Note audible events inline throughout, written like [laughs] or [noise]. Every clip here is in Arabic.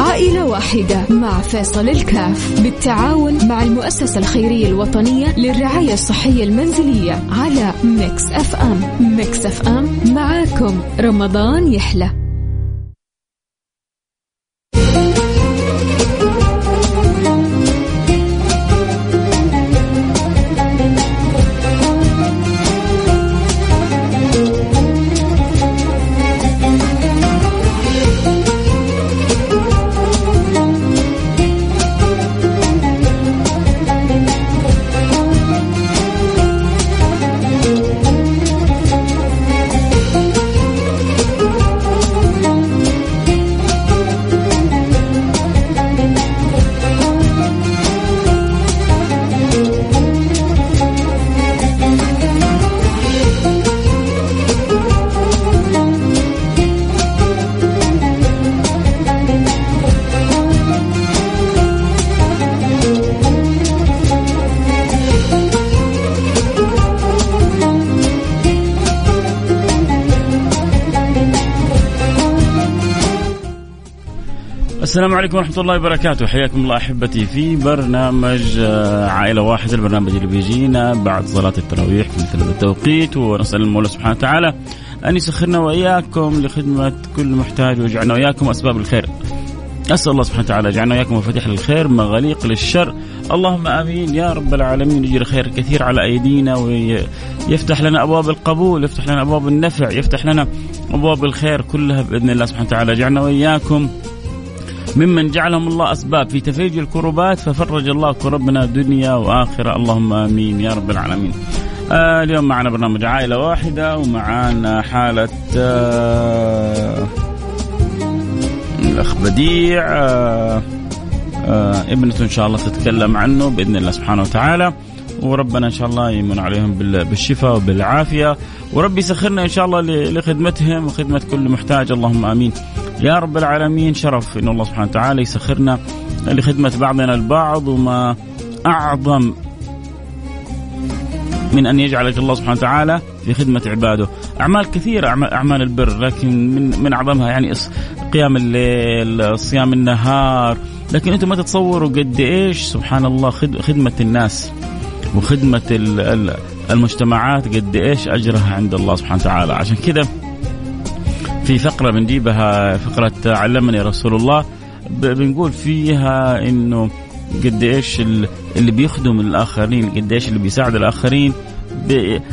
عائلة واحدة مع فيصل الكاف بالتعاون مع المؤسسة الخيرية الوطنية للرعاية الصحية المنزلية على Mix FM. Mix FM معاكم رمضان يحلى. السلام عليكم ورحمة الله وبركاته. حياكم الله أحبتي في برنامج آه، عائلة واحدة البرنامج اللي بيجينا بعد صلاة التراويح في مثل التوقيت. ونسأل المولى سبحانه وتعالى أن يسخرنا وإياكم لخدمة كل محتاج ويجعلنا وإياكم أسباب الخير. أسأل الله سبحانه وتعالى يجعلنا وإياكم مفاتيح للخير مغاليق للشر. اللهم آمين. يا رب العالمين يجري خير كثير على أيدينا ويفتح لنا أبواب القبول يفتح لنا أبواب النفع يفتح لنا أبواب الخير كلها بإذن الله سبحانه وتعالى. يجعلنا وإياكم ممن جعلهم الله أسباب في تفريج الكربات ففرج الله كربنا دنيا وآخرة. اللهم آمين يا رب العالمين. آه اليوم معنا برنامج عائلة واحدة ومعانا حالة آه الأخ بديع. آه آه ابنته إن شاء الله تتكلم عنه بإذن الله سبحانه وتعالى. وربنا إن شاء الله يمن عليهم بالشفاء وبالعافية. وربي يسخرنا إن شاء الله لخدمتهم وخدمة كل محتاج. اللهم آمين. يا رب العالمين. شرف إن الله سبحانه وتعالى يسخرنا لخدمة بعضنا البعض وما أعظم من أن يجعلك الله سبحانه وتعالى في خدمة عباده، أعمال كثيرة اعمال البر لكن من من أعظمها يعني قيام الليل، صيام النهار، لكن أنتم ما تتصوروا قد إيش؟ سبحان الله خدمة الناس وخدمة المجتمعات قد إيش أجرها عند الله سبحانه وتعالى، عشان كذا في فقرة بنجيبها فقرة علمني رسول الله بنقول فيها إنه قد إيش اللي بيخدم الآخرين قد إيش اللي بيساعد الآخرين.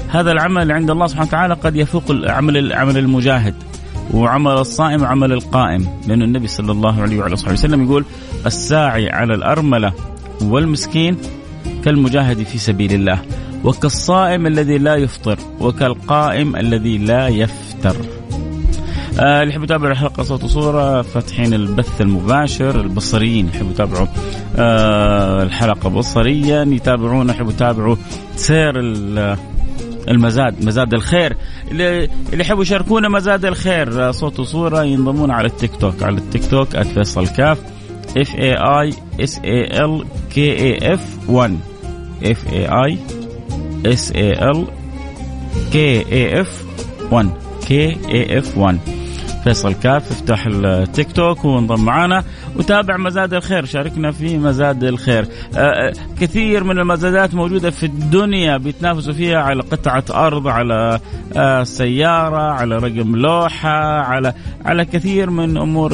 هذا العمل عند الله سبحانه وتعالى قد يفوق عمل عمل المجاهد وعمل الصائم وعمل القائم. لأن النبي صلى الله عليه وعلى صحبه وسلم يقول الساعي على الأرملة والمسكين كالمجاهد في سبيل الله وكالصائم الذي لا يفطر وكالقائم الذي لا يفتر. آه اللي يحب يتابع الحلقة صوت وصورة فاتحين البث المباشر البصريين يحبوا يتابعوا آه الحلقة بصريا يتابعونا يحبوا يتابعوا سير المزاد مزاد الخير. اللي يحبوا يشاركونا مزاد الخير آه، صوت وصورة ينضمون على التيك توك على التيك توك @فيصل كاف F A I S A L K A F 1 F A I S A L K A F 1 K A F 1 فيصل كاف افتح التيك توك وانضم معنا وتابع مزاد الخير شاركنا في مزاد الخير. آه، آه، كثير من المزادات موجودة في الدنيا بيتنافسوا فيها على قطعة أرض على آه، سيارة على رقم لوحة على على كثير من أمور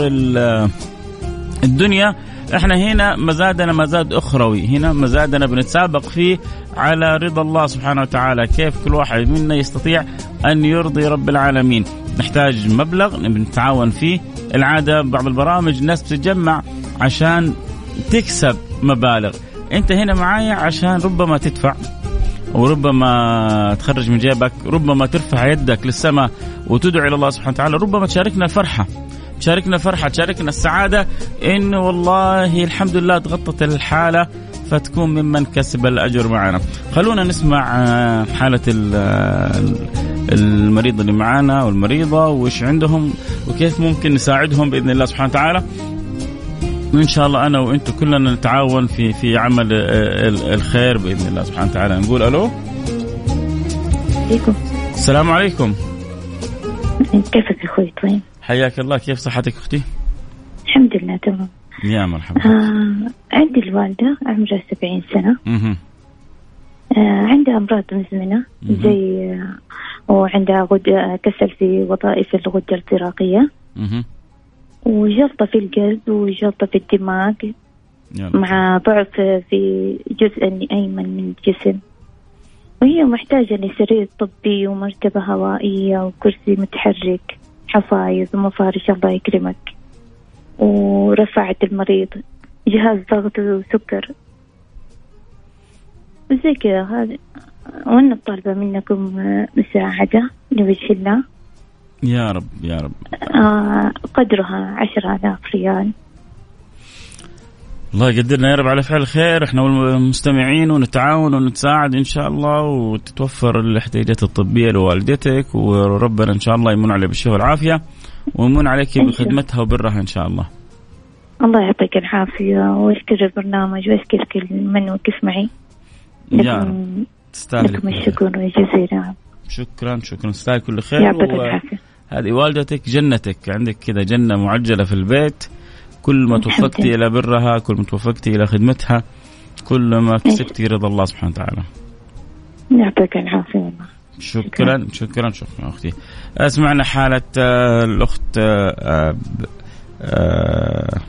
الدنيا. إحنا هنا مزادنا مزاد أخروي. هنا مزادنا بنتسابق فيه على رضا الله سبحانه وتعالى. كيف كل واحد منا يستطيع أن يرضي رب العالمين؟ نحتاج مبلغ نتعاون فيه. العادة بعض البرامج الناس بتتجمع عشان تكسب مبالغ. أنت هنا معايا عشان ربما تدفع وربما تخرج من جيبك ربما ترفع يدك للسماء وتدعو إلى الله سبحانه وتعالى ربما تشاركنا الفرحة. تشاركنا فرحة تشاركنا السعادة. إنه والله الحمد لله تغطت الحالة فتكون ممن كسب الأجر معنا. خلونا نسمع آه، حالة المريض اللي معانا والمريضة وإيش عندهم وكيف ممكن نساعدهم بإذن الله سبحانه وتعالى. وإن شاء الله أنا وأنتم كلنا نتعاون في في عمل آه، الخير بإذن الله سبحانه وتعالى. نقول ألو؟ عليكم. السلام عليكم. كيفك يا أخوي؟ طيب. حياك الله كيف صحتك أختي؟ الحمد لله تمام يا مرحبا آه عندي الوالدة عمرها سبعين سنة مهم. آه عندها أمراض مزمنة. زي آه وعندها غد... آه، كسل في وظائف الغدة الدرقية. وجلطة في القلب وجلطة في الدماغ رب. مع ضعف في جزء الأيمن من الجسم وهي محتاجة لسرير طبي ومرتبة هوائية وكرسي متحرك حفايز ومفارش الله يكرمك. ورفعت المريض جهاز ضغط وسكر. وزي كذا هذا وأنا طالبة منكم مساعدة لوجه الله. يا رب يا رب. آه، قدرها عشرة آلاف ريال. الله يقدرنا يا رب على فعل الخير. إحنا والمستمعين ونتعاون ونتساعد إن شاء الله وتتوفر الاحتياجات الطبية لوالدتك وربنا إن شاء الله يمن عليها بالشفاء والعافية ويمن عليك بخدمتها وبرها إن شاء الله. الله يعطيك العافية واشكر البرنامج واشكر كل من وقف معي يا رب تستاهل لكم خير. الشكر جزيلا شكرا شكرا. تستاهل كل خير. يعطيك العافية. هذه والدتك جنتك. عندك كذا جنة معجلة في البيت. كل ما توفقتي. إلى برها كل ما توفقتي إلى خدمتها كل ما كسبتي رضا الله سبحانه وتعالى. يعطيك العافية. والله شكرا. شكرا شكرا أختي. سمعنا حالة آه، الأخت آه، آه،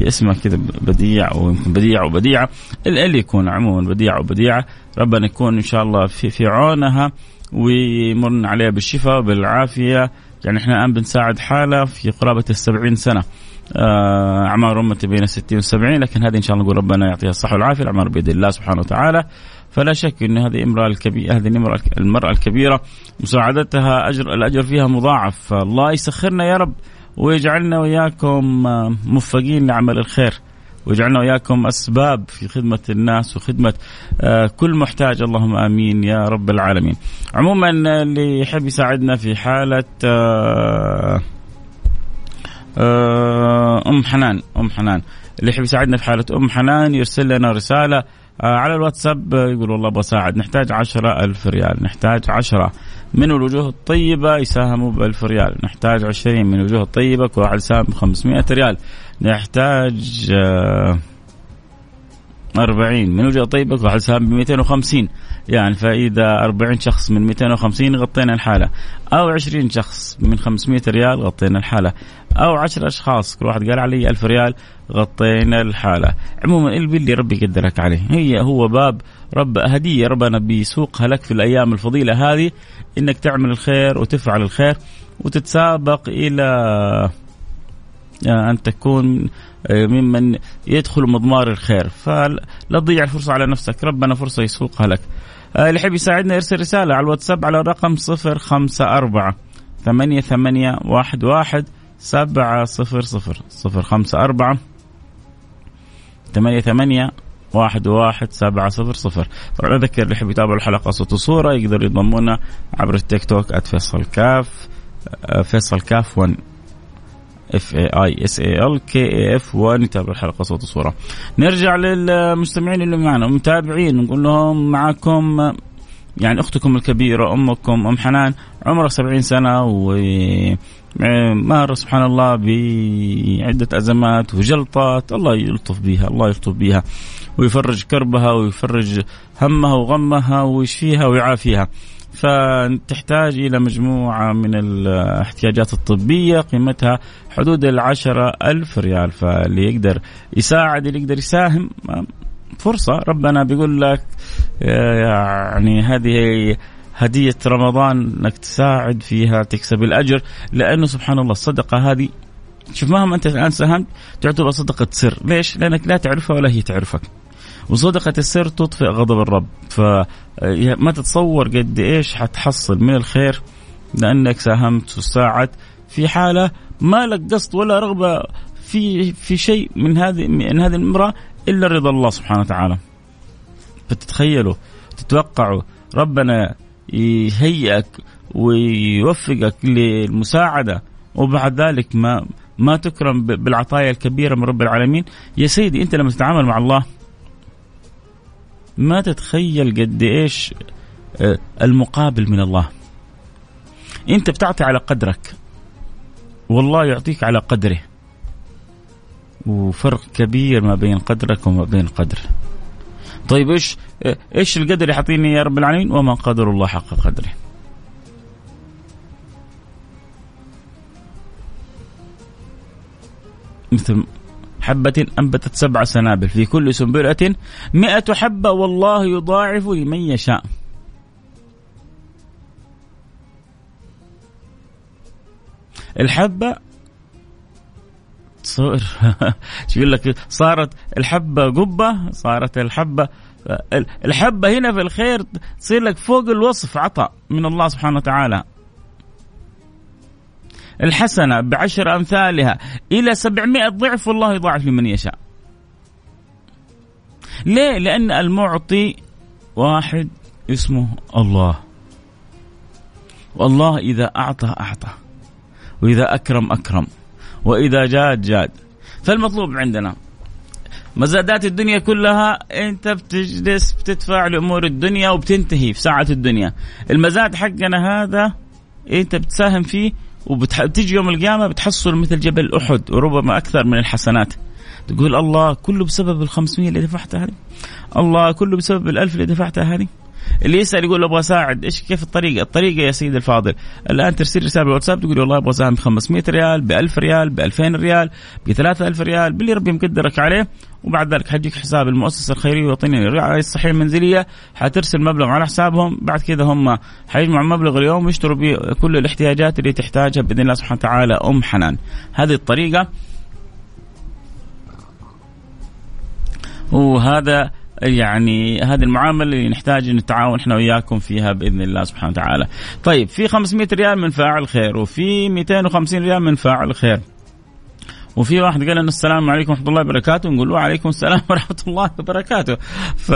هي اسمها كذا بديع ويمكن بديع وبديعه اللي يكون عموما بديع وبديعه ربنا يكون إن شاء الله في في عونها ويمرن عليها بالشفاء وبالعافية. يعني إحنا الآن بنساعد حالة في قرابة السبعين سنة. أعمار امتي بين الستين والسبعين لكن هذه إن شاء الله نقول ربنا يعطيها الصحة والعافية الأعمار بيد الله سبحانه وتعالى. فلا شك إن هذه امرأة الكبيره هذه المرأة المرأة الكبيرة مساعدتها اجر الأجر فيها مضاعف. فالله يسخرنا يا رب ويجعلنا وياكم آه، موفقين لعمل الخير ويجعلنا وياكم أسباب في خدمة الناس وخدمة آه، كل محتاج. اللهم آمين يا رب العالمين. عموما آه، اللي يحب يساعدنا في حالة آه، آه، أم حنان أم حنان. اللي يحب يساعدنا في حالة أم حنان يرسل لنا رسالة آه، على الواتساب آه، يقول والله بساعد نحتاج عشرة ألف ريال. نحتاج عشرة من الوجوه الطيبة يساهموا بألف ريال. نحتاج عشرين من الوجوه الطيبة كل واحد يساهم بخمسمائة ريال. نحتاج آه، أربعين من وجهة طيبة كل واحد يساهم ب 250 يعني فإذا 40 شخص من 250 غطينا الحالة. أو 20 شخص من 500 ريال غطينا الحالة. أو 10 أشخاص كل واحد قال علي 1000 ريال غطينا الحالة. عموما اللي ربي يقدرك عليه. هي هو باب رب هدية ربنا بيسوقها لك في الأيام الفضيلة هذه إنك تعمل الخير وتفعل الخير وتتسابق إلى أن تكون ممن يدخل مضمار الخير. فلا تضيع الفرصة على نفسك. ربنا فرصة يسوقها لك. اللي يحب يساعدنا يرسل رسالة على الواتساب على رقم صفر خمسة أربعة ثمانية ثمانية واحد واحد سبعة صفر صفر صفر خمسة أربعة ثمانية ثمانية واحد واحد سبعة صفر صفر طبعا أذكر اللي يحب يتابع الحلقة صوت وصورة يقدر يضمونا عبر التيك توك @فيصل كاف فيصل كاف 1 F A I S A L K A F ونتابع الحلقة صوت وصورة. نرجع للمستمعين اللي معنا ومتابعين نقول لهم معكم يعني أختكم الكبيرة أمكم أم حنان عمرها 70 سنة و مار سبحان الله بعدة أزمات وجلطات. الله يلطف بها الله يلطف بها ويفرج كربها ويفرج همها وغمها ويشفيها ويعافيها. فتحتاج إلى مجموعة من الاحتياجات الطبية قيمتها حدود العشرة ألف ريال. فاللي يقدر يساعد اللي يقدر يساهم فرصة. ربنا بيقول لك يعني هذه هدية رمضان إنك تساعد فيها تكسب الأجر. لأنه سبحان الله الصدقة هذه شوف مهما أنت الآن ساهمت تعتبر صدقة سر. ليش؟ لأنك لا تعرفها ولا هي تعرفك. وصدقة السر تطفئ غضب الرب. فما تتصور قد إيش حتحصل من الخير لأنك ساهمت وساعدت في حالة ما لك قصد ولا رغبة في في شيء من هذه من هذه المرأة إلا رضا الله سبحانه وتعالى. فتتخيلوا تتوقعوا ربنا يهيئك ويوفقك للمساعدة وبعد ذلك ما ما تكرم بالعطايا الكبيرة من رب العالمين. يا سيدي أنت لما تتعامل مع الله. ما تتخيل قد إيش المقابل من الله. أنت بتعطي على قدرك. والله يعطيك على قدره. وفرق كبير ما بين قدرك وما بين قدره طيب إيش إيش القدر يعطيني يا رب العالمين؟ وما قدر الله حق قدره. مثل حبة أنبتت سبع سنابل في كل سنبلة مئة حبة والله يضاعف لمن يشاء. الحبة تصور [laughs] يقول لك؟ صارت الحبة قبة صارت الحبة الحبة هنا في الخير تصير لك فوق الوصف عطاء من الله سبحانه وتعالى. الحسنة بعشر أمثالها إلى سبعمائة ضعف والله يضاعف لمن يشاء. ليه؟ لأن المعطي واحد اسمه الله. والله إذا أعطى أعطى وإذا أكرم أكرم وإذا جاد جاد. فالمطلوب عندنا مزادات الدنيا كلها أنت بتجلس بتدفع لأمور الدنيا وبتنتهي في ساعه الدنيا. المزاد حقنا هذا أنت بتساهم فيه وبتجي يوم القيامة بتحصل مثل جبل أحد وربما أكثر من الحسنات. تقول الله كله بسبب ال 500 اللي دفعتها هذه؟ الله كله بسبب الألف اللي دفعتها هذه؟ اللي يسأل يقول أبغى أساعد. إيش كيف الطريقة؟ الطريقة يا سيدي الفاضل. الآن ترسل رسالة بالواتساب تقول والله أبغى أساهم ب 500 ريال ب 1000 ريال ب 2000 ريال ب 3000 ريال باللي ربي مقدرك عليه. وبعد ذلك حيجيك حساب المؤسسة الخيرية الوطنيه للرعايه الصحية المنزلية. حترسل مبلغ على حسابهم. بعد كذا هم حيجمعوا مبلغ اليوم ويشتروا به كل الاحتياجات اللي تحتاجها بإذن الله سبحانه وتعالى. أم حنان. هذه الطريقة. وهذا يعني هذه المعاملة اللي نحتاج نتعاون إحنا وياكم فيها بإذن الله سبحانه وتعالى. طيب في 500 ريال من فاعل خير وفي 250 ريال من فاعل خير. وفي واحد قال لنا السلام عليكم ورحمة الله وبركاته نقول له وعليكم السلام [laughs] ورحمة الله وبركاته. ف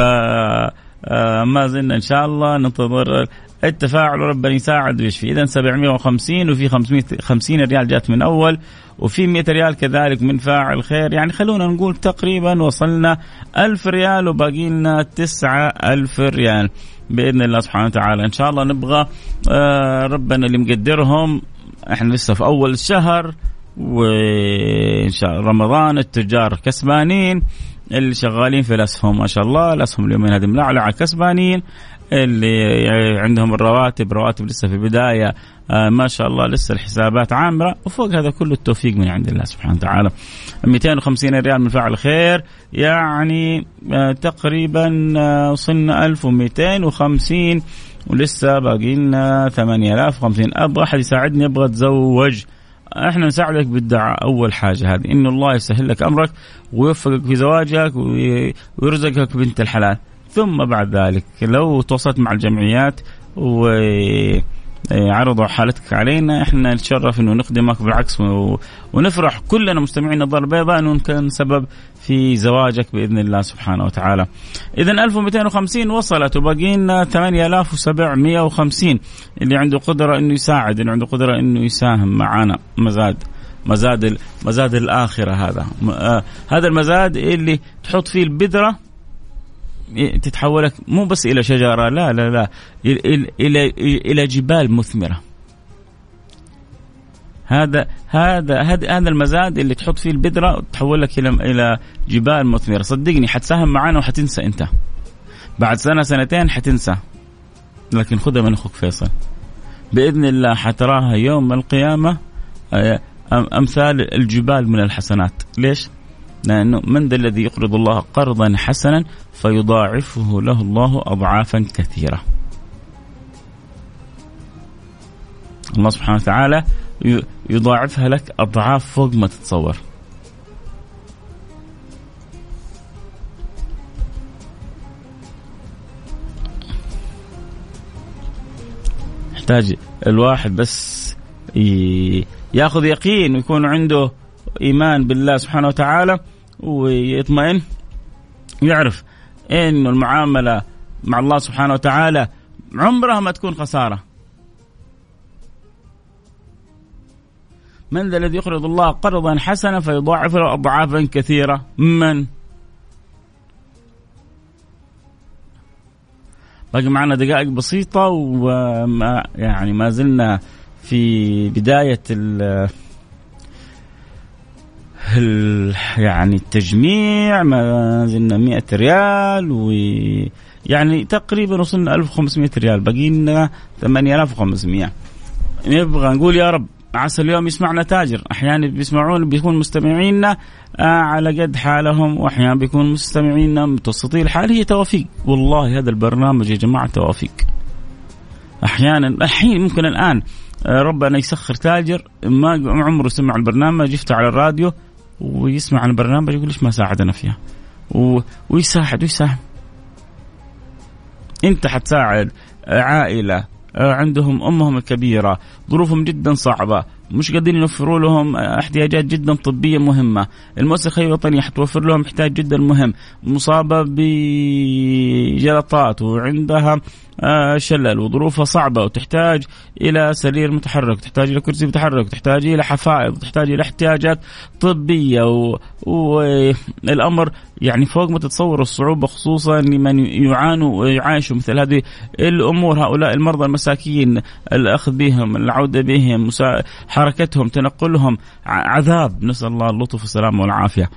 آه، ما زلنا إن شاء الله ننتظر التفاعل وربنا يساعد ويشفي. اذا 750 وفي 550 ريال جات من أول وفي 100 ريال كذلك من فاعل خير. يعني خلونا نقول تقريبا وصلنا 1000 ريال وباقي لنا 9000 ريال بإذن الله سبحانه وتعالى. إن شاء الله نبغى آه، ربنا اللي مقدرهم. إحنا لسه في أول الشهر وإن شاء الله رمضان التجار كسبانين. اللي شغالين في الأسهم ما شاء الله الأسهم اليومين هذه ملعلعة كسبانين. اللي عندهم الرواتب رواتب لسه في البداية. آه ما شاء الله لسه الحسابات عامرة وفوق هذا كله التوفيق من عند الله سبحانه وتعالى. 250 ريال من فعل خير يعني آه تقريبا آه وصلنا 1250 ولسه باقي لنا 8050 أبغى أحد يساعدني أبغى أتزوج. إحنا نساعدك بالدعاء أول حاجة هذه. إن الله يسهل لك أمرك ويوفقك في زواجك ويرزقك بنت الحلال. ثم بعد ذلك لو تواصلت مع الجمعيات و عرضوا حالتك علينا إحنا نتشرف إنه نخدمك بالعكس ونفرح كلنا مستمعين الدار البيضاء إنه كان سبب في زواجك بإذن الله سبحانه وتعالى. اذا 1250 وصلت وباقي لنا 8750 اللي عنده قدرة إنه يساعد اللي عنده قدرة إنه يساهم معنا مزاد مزاد مزاد الآخرة هذا. آه هذا المزاد اللي تحط فيه البذرة تتحولك مو بس إلى شجرة لا لا لا. إلى إلى, جبال مثمرة. هذا هذا هذا هذا المزاد اللي تحط فيه البذرة تحول لك إلى إلى جبال مثمرة. صدقني حتساهم معنا وحتنسى أنت. بعد سنة سنتين حتنسى. لكن خذها من أخوك فيصل. بإذن الله حتراها يوم القيامة آه، أمثال الجبال من الحسنات. ليش؟ لأنه من ذا الذي يقرض الله قرضا حسنا فيضاعفه له الله اضعافا كثيرة. الله سبحانه وتعالى يضاعفها لك أضعاف فوق ما تتصور. يحتاج الواحد بس ياخذ يقين ويكون عنده إيمان بالله سبحانه وتعالى ويطمئن يعرف انه المعاملة مع الله سبحانه وتعالى عمرها ما تكون خسارة. من ذا الذي يقرض الله قرضا حسنا فيضاعف له اضعافا كثيرة؟ من؟ باقي معنا دقائق بسيطة وما يعني ما زلنا في بداية يعني التجميع ما زلنا 100 ريال و يعني تقريبا وصلنا 1500 ريال باقي لنا 8500 نبغى نقول يا رب عسى اليوم يسمعنا تاجر. أحيانا بيسمعون بيكون مستمعينا آه على قد حالهم واحيانا بيكون مستمعينا متوسطي. الحال هي توافيق. والله هذا البرنامج يا جماعة توافيق. أحيانا الحين ممكن الآن آه ربنا يسخر تاجر ما عمره سمع البرنامج يفتح على الراديو. ويسمع البرنامج يقول ليش ما ساعدنا فيها؟ ويساعد ويساهم أنت حتساعد عائلة عندهم أمهم الكبيرة ظروفهم جدا صعبة مش قادرين يوفروا لهم احتياجات جدا طبية مهمة، المؤسسة الخيريه الوطنية حتوفر لهم احتياج جدا مهم، مصابة بجلطات وعندها شلل وظروفها صعبة وتحتاج إلى سرير متحرك تحتاج إلى كرسي متحرك تحتاج إلى حفائض تحتاج إلى احتياجات طبية والأمر يعني فوق ما تتصور الصعوبة خصوصا لمن يعانوا ويعايشوا مثل هذه الأمور. هؤلاء المرضى المساكين الأخذ بهم العودة بهم حركتهم تنقلهم عذاب. نسأل الله اللطف والسلامة والعافية.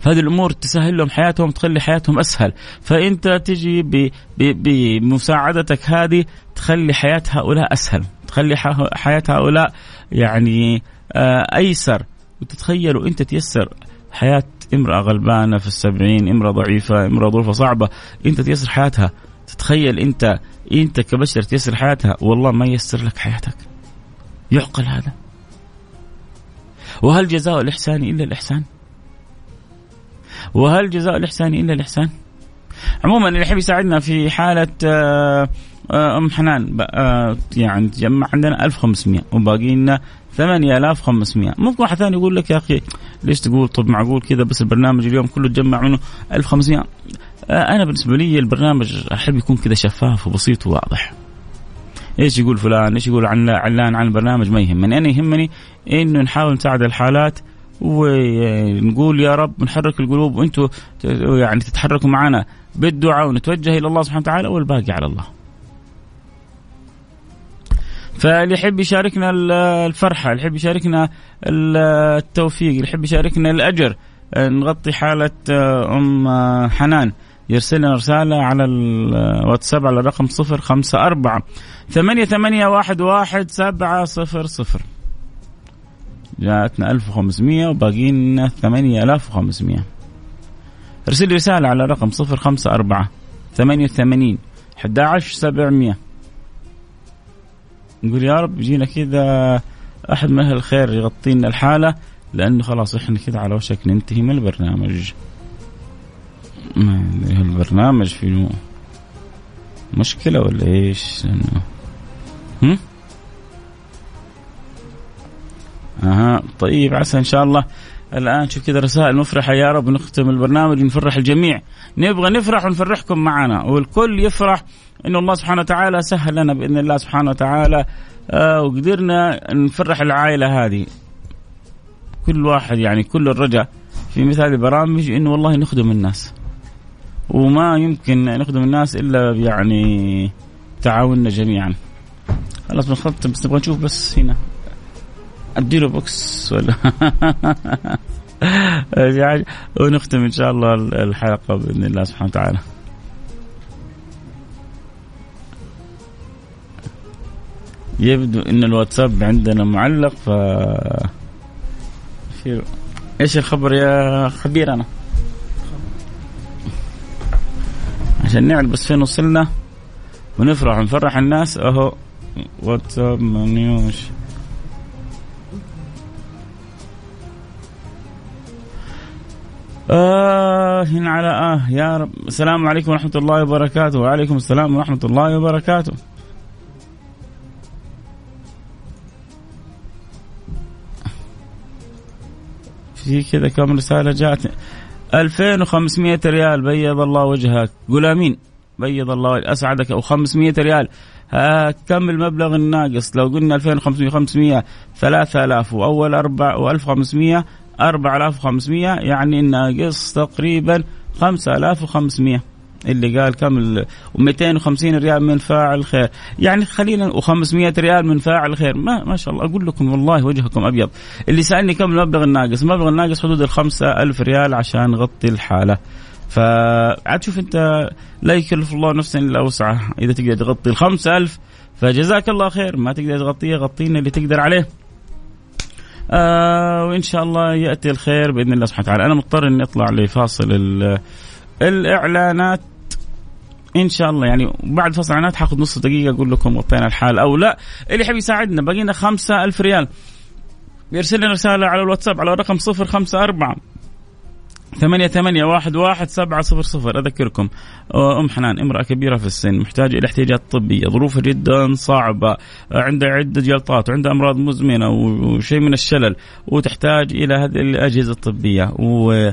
فهذه الأمور تسهل لهم حياتهم تخلي حياتهم أسهل. فانت تجي بمساعدتك هذه تخلي حياة هؤلاء أسهل. تخلي حياة هؤلاء يعني آه، أيسر. وتتخيلوا انت تيسر حياة امرأة غلبانة في السبعين امرأة ضعيفة امرأة ظروفها صعبة انت تيسر حياتها. تتخيل إنت إنت كبشر تيسر حياتها والله ما ييسر لك حياتك. يعقل هذا. وهل جزاء الإحسان إلا الإحسان؟ وهل جزاء الإحسان إلا الإحسان؟ عموما اللي يحب يساعدنا في حالة آه، آه، أم حنان آه، يعني تجمع عندنا 1500 وباقي لنا 8500 ممكن واحد ثاني يقول لك يا أخي ليش تقول طب معقول كذا بس البرنامج اليوم كله تجمع منه 1500 أنا بالنسبة لي البرنامج أحب يكون كذا شفاف وبسيط وواضح. إيش يقول فلان؟ إيش يقول علان عن البرنامج ما يهمني. أنا يهمني إنه نحاول نساعد الحالات ونقول يا رب نحرك القلوب وأنتم يعني تتحركوا معنا بالدعاء ونتوجه إلى الله سبحانه وتعالى والباقي على الله. فاللي يحب يشاركنا الفرحة، اللي يحب يشاركنا التوفيق، اللي يحب يشاركنا الأجر نغطي حالة أم حنان يرسل لنا رسالة على الواتساب على الرقم صفر خمسة أربعة ثمانية ثمانية واحد واحد سبعة صفر صفر جاءتنا 1500 وباقي لنا 8500 ارسل لي رسالة على رقم 054 88 11700 نقول يا رب يجينا كذا أحد من أهل الخير يغطي لنا الحالة لأنه خلاص إحنا كذا على وشك ننتهي من البرنامج البرنامج فيه مشكلة ولا إيش؟ هم؟ طيب عسى إن شاء الله. الآن شوف كذا رسائل مفرحة. يا رب نختم البرنامج ونفرح الجميع. نبغى نفرح ونفرحكم معنا. والكل يفرح انه الله سبحانه وتعالى سهل لنا بإذن الله سبحانه وتعالى. آه وقدرنا نفرح العائلة هذه. كل واحد يعني كل الرجاء. في مثل هذه البرامج انه والله نخدم الناس. وما يمكن نخدم الناس إلا يعني تعاوننا جميعا. خلاص بنختم بس نبغى نشوف بس هنا. أديله بوكس ولا؟ [laughs] يعني ونختم إن شاء الله الحلقة بإذن الله سبحانه وتعالى. يبدو إن الواتساب عندنا معلق ف إيش الخبر يا خبير أنا؟ عشان نعرف بس فين وصلنا ونفرح ونفرح الناس. أهو واتساب منيوش. آه على آه يا رب. السلام عليكم ورحمة الله وبركاته. وعليكم السلام ورحمة الله وبركاته. في كذا كم رسالة جاءت. 2500 ريال بيض الله وجهك. قول آمين. بيض الله أسعدك. أو 500 ريال كم المبلغ الناقص؟ لو قلنا 2500 500 3000 وأول أربع و1500 4500 يعني ناقص تقريبا 5500 اللي قال كم و250 ريال من فاعل خير. يعني خلينا و500 ريال من فاعل خير. ما ما شاء الله أقول لكم والله وجهكم أبيض. اللي سألني كم المبلغ الناقص؟ المبلغ الناقص حدود ال 5000 ريال عشان نغطي الحالة. فعاد شوف أنت لا يكلف الله نفسا إلا وسعها. إذا تقدر تغطي ال 5000 فجزاك الله خير. ما تقدر تغطيه غطينا اللي تقدر عليه. آه وإن شاء الله يأتي الخير بإذن الله سبحانه وتعالى. أنا مضطر إني أطلع لفاصل الإعلانات. إن شاء الله يعني بعد فصل الإعلانات حاخذ نص دقيقة أقول لكم غطينا الحال أو لا. اللي يحب يساعدنا بقينا خمسة ألف ريال. يرسل لنا رسالة على الواتساب على الرقم صفر خمسة أربعة ثمانية ثمانية واحد واحد سبعة صفر صفر. أذكركم أم حنان امرأة كبيرة في السن محتاجة إلى احتياجات طبية ظروفها جدا صعبة عندها عدة جلطات وعندها أمراض مزمنة وشيء من الشلل وتحتاج إلى هذه الأجهزة الطبية. و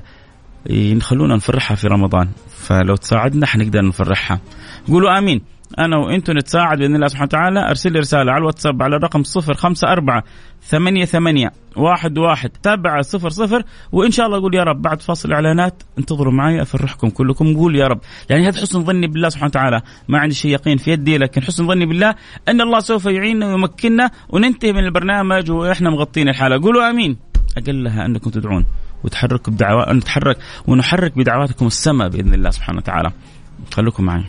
نفرحها في رمضان فلو تساعدنا حنقدر نفرحها. قولوا آمين. أنا وأنتم نتساعد بإذن الله سبحانه وتعالى. أرسل لي رسالة على الواتساب على الرقم 054 ثمانية ثمانية واحد واحد. تابعة صفر صفر. وإن شاء الله أقول يا رب بعد فاصل إعلانات انتظروا معي أفرحكم كلكم. قول يا رب. يعني هذا حسن ظني بالله سبحانه وتعالى. ما عندي شيء يقين في يدي لكن حسن ظني بالله أن الله سوف يعيننا ويمكننا وننتهي من البرنامج وإحنا مغطين الحالة. قولوا آمين. أقلها أنكم تدعون وتحركوا بدعوات نتحرك ونحرك بدعواتكم السماء بإذن الله سبحانه وتعالى. خليكم معي.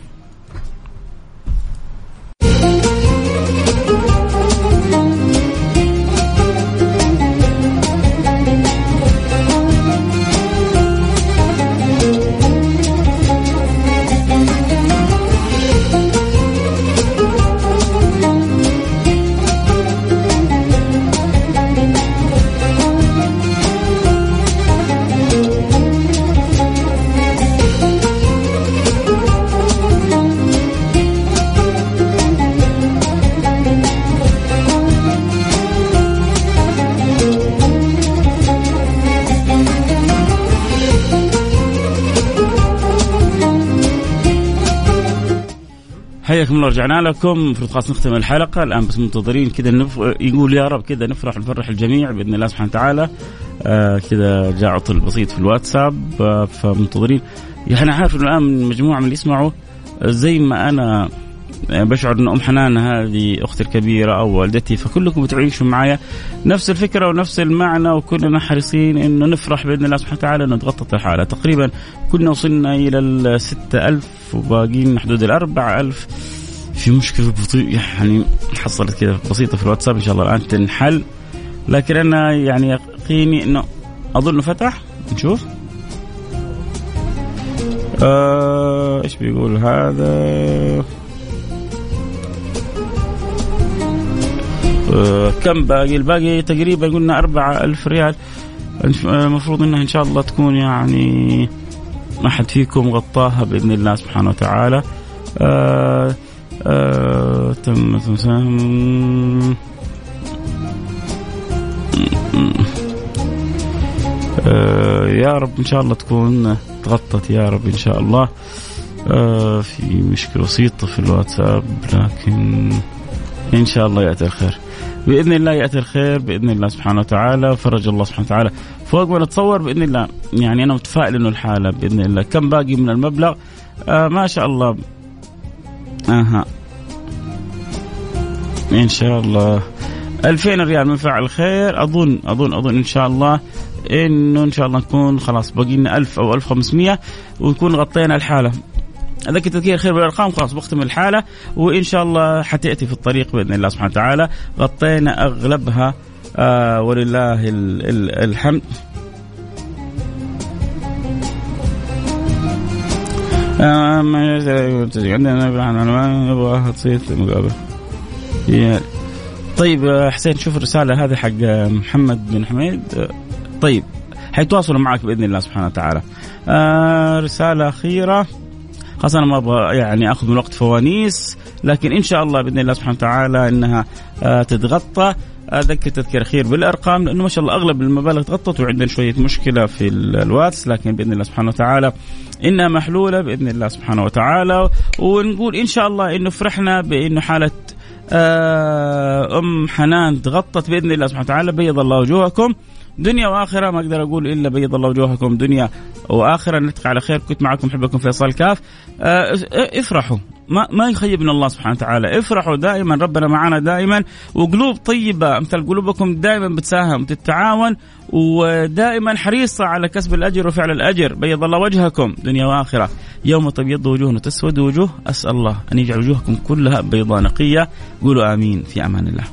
حياكم الله رجعنا لكم. المفروض خلاص نختم الحلقة. الآن بس منتظرين كذا نف... يقول يا رب كذا نفرح نفرح الجميع بإذن الله سبحانه وتعالى. آه كذا جاء عطل بسيط في الواتساب. آه فمنتظرين. يعني عارف الآن مجموعة من اللي يسمعوا زي ما أنا بشعر ان أم حنان هذه أختي الكبيرة أو والدتي فكلكم بتعيشوا معايا نفس الفكرة ونفس المعنى وكلنا حريصين إنه نفرح بإذن الله سبحانه وتعالى إنه تغطت الحالة. تقريبا كنا وصلنا إلى ال 6000 وباقيين حدود ال 4000 في مشكلة بطيء يعني حصلت كذا بسيطة في الواتساب إن شاء الله الآن تنحل. لكن أنا يعني يقيني إنه أظن فتح. نشوف. آه إيش بيقول هذا؟ كم باقي؟ الباقي تقريبا قلنا أربعة ألف ريال. المفروض إنها إن شاء الله تكون يعني ما حد فيكم غطاها بإذن الله سبحانه وتعالى. آه آه تم تم آه يا رب إن شاء الله تكون تغطت يا رب إن شاء الله. آه في مشكلة بسيطة في الواتساب لكن إن شاء الله يأتي الخير. بإذن الله يأتي الخير بإذن الله سبحانه وتعالى فرج الله سبحانه وتعالى. فوق ما نتصور بإذن الله يعني أنا متفائل إنه الحالة بإذن الله. كم باقي من المبلغ؟ آه ما شاء الله. أها. إن شاء الله. 2000 ريال من فعل خير أظن أظن أظن إن شاء الله إنه إن شاء الله نكون خلاص باقي لنا 1000 أو 1500 ونكون غطينا الحالة. اذكر تذكير خير بالارقام خلاص بختم الحالة وإن شاء الله حتأتي في الطريق بإذن الله سبحانه وتعالى. غطينا أغلبها آه ولله ال ال الحمد. عندنا نبغى تصير طيب حسين شوف الرسالة هذه حق محمد بن حميد. طيب حيتواصلوا معك بإذن الله سبحانه وتعالى. آه رسالة أخيرة. خلاص أنا ما أبغى يعني أخذ من وقت فوانيس لكن إن شاء الله بإذن الله سبحانه وتعالى إنها آه تتغطى. أذكر تذكير اخير بالأرقام لأنه ما شاء الله أغلب المبالغ تغطت وعندنا شوية مشكلة في الواتس لكن بإذن الله سبحانه وتعالى إنها محلولة بإذن الله سبحانه وتعالى. ونقول إن شاء الله إنه فرحنا بإنه حالة أم حنان تغطت بإذن الله سبحانه وتعالى. بيض الله وجوهكم. دنيا وآخرة ما أقدر أقول إلا بيض الله وجوهكم دنيا وآخرة. نلتقي على خير. كنت معكم أحبكم فيصل كاف. آه، افرحوا. ما ما يخيبنا الله سبحانه وتعالى. افرحوا دائما. ربنا معنا دائما. وقلوب طيبة. مثل قلوبكم دائما بتساهم تتعاون. ودائما حريصة على كسب الأجر وفعل الأجر. بيض الله وجهكم. دنيا وآخرة. يوم تبيض وجوه وتسود وجوه أسأل الله أن يجعل وجوهكم كلها بيضاء نقية. قولوا آمين. في أمان الله.